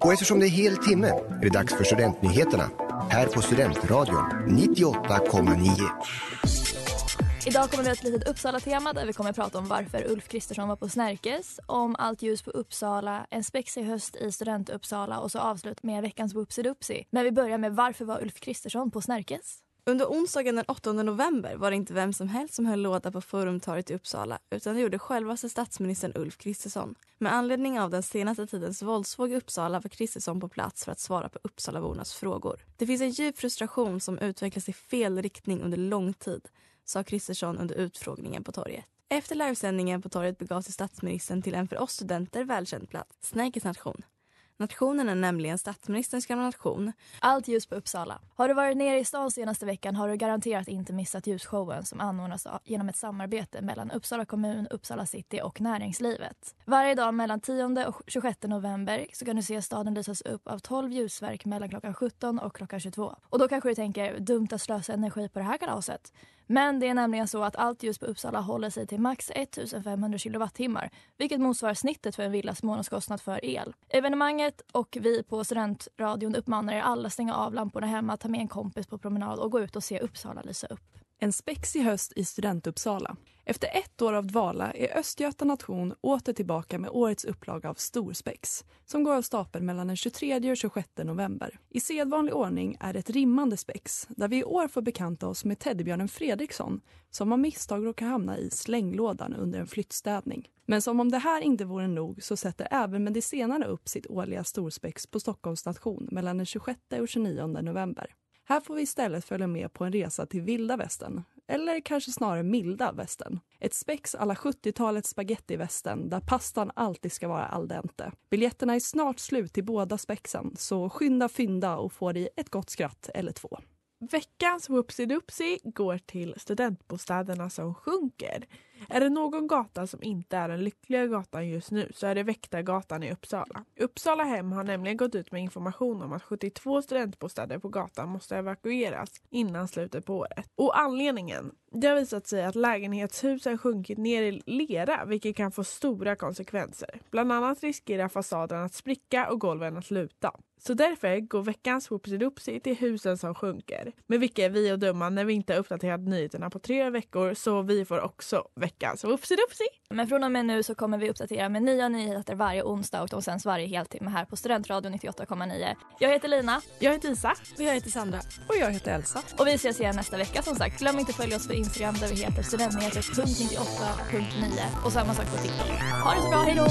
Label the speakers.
Speaker 1: Och eftersom det är hel timme är det dags för Studentnyheterna här på Studentradion 98,9.
Speaker 2: Idag kommer vi ha ett litet Uppsala-tema där vi kommer att prata om varför Ulf Kristersson var på Snärkes, om allt ljus på Uppsala, en spexig höst i Student-Uppsala och så avslut med veckans Whoopsie Men vi börjar med varför var Ulf Kristersson på Snärkes?
Speaker 3: Under onsdagen den 8 november var det inte vem som helst som höll låda på Forumtorget i Uppsala utan det gjorde självaste statsministern Ulf Kristersson. Med anledning av den senaste tidens våldsvåg i Uppsala var Kristersson på plats för att svara på Uppsalabornas frågor. Det finns en djup frustration som utvecklas i fel riktning under lång tid sa Kristersson under utfrågningen på torget. Efter livesändningen på torget begav sig statsministern till en för oss studenter välkänd plats, Snärkes nation. Nationen är nämligen statsministerns gamla nation.
Speaker 2: Allt ljus på Uppsala. Har du varit nere i stan senaste veckan har du garanterat inte missat ljusshowen som anordnas genom ett samarbete mellan Uppsala kommun, Uppsala city och näringslivet. Varje dag mellan 10 och 26 november så kan du se staden lysas upp av 12 ljusverk mellan klockan 17 och klockan 22. Och då kanske du tänker, dumt att slösa energi på det här kalaset. Men det är nämligen så att allt ljus på Uppsala håller sig till max 1500 kilowattimmar vilket motsvarar snittet för en villas månadskostnad för el. Evenemanget och vi på Studentradion uppmanar er alla stänga av lamporna hemma, ta med en kompis på promenad och gå ut och se Uppsala lysa upp.
Speaker 4: En spexig höst i Studentuppsala. Efter ett år av dvala är Östgöta Nation åter tillbaka med årets upplaga av Storspex som går av stapeln mellan den 23 och 26 november. I sedvanlig ordning är det ett rimmande spex där vi i år får bekanta oss med teddybjörnen Fredriksson som av misstag råkar hamna i slänglådan under en flyttstädning. Men som om det här inte vore nog så sätter även Medicenarna upp sitt årliga storspex på Stockholms station mellan den 26 och 29 november. Här får vi istället följa med på en resa till vilda västern, eller kanske snarare milda västern. Ett spex alla 70-talets spagettivästern där pastan alltid ska vara al dente. Biljetterna är snart slut till båda spexen, så skynda fynda och få dig ett gott skratt eller två.
Speaker 5: Veckans whoopsie går till studentbostäderna som sjunker. Är det någon gata som inte är den lyckliga gatan just nu så är det Väktargatan i Uppsala. Uppsala Hem har nämligen gått ut med information om att 72 studentbostäder på gatan måste evakueras innan slutet på året. Och anledningen? Det har visat sig att lägenhetshusen sjunkit ner i lera vilket kan få stora konsekvenser. Bland annat riskerar fasaden att spricka och golven att luta. Så därför går veckans whoopsie till husen som sjunker. Men vilka är vi att döma när vi inte har uppdaterat nyheterna på tre veckor så vi får också veckans whoopsie
Speaker 2: Men från och med nu så kommer vi uppdatera med nya nyheter varje onsdag och de sänds varje heltimme här på Studentradion 98,9. Jag heter Lina.
Speaker 5: Jag heter Isa.
Speaker 3: Och jag heter Sandra.
Speaker 4: Och jag heter Elsa.
Speaker 2: Och vi ses igen nästa vecka som sagt. Glöm inte att följa oss på Instagram där vi heter studentnyheter.98.9 och samma sak på TikTok. Ha det så bra, hejdå!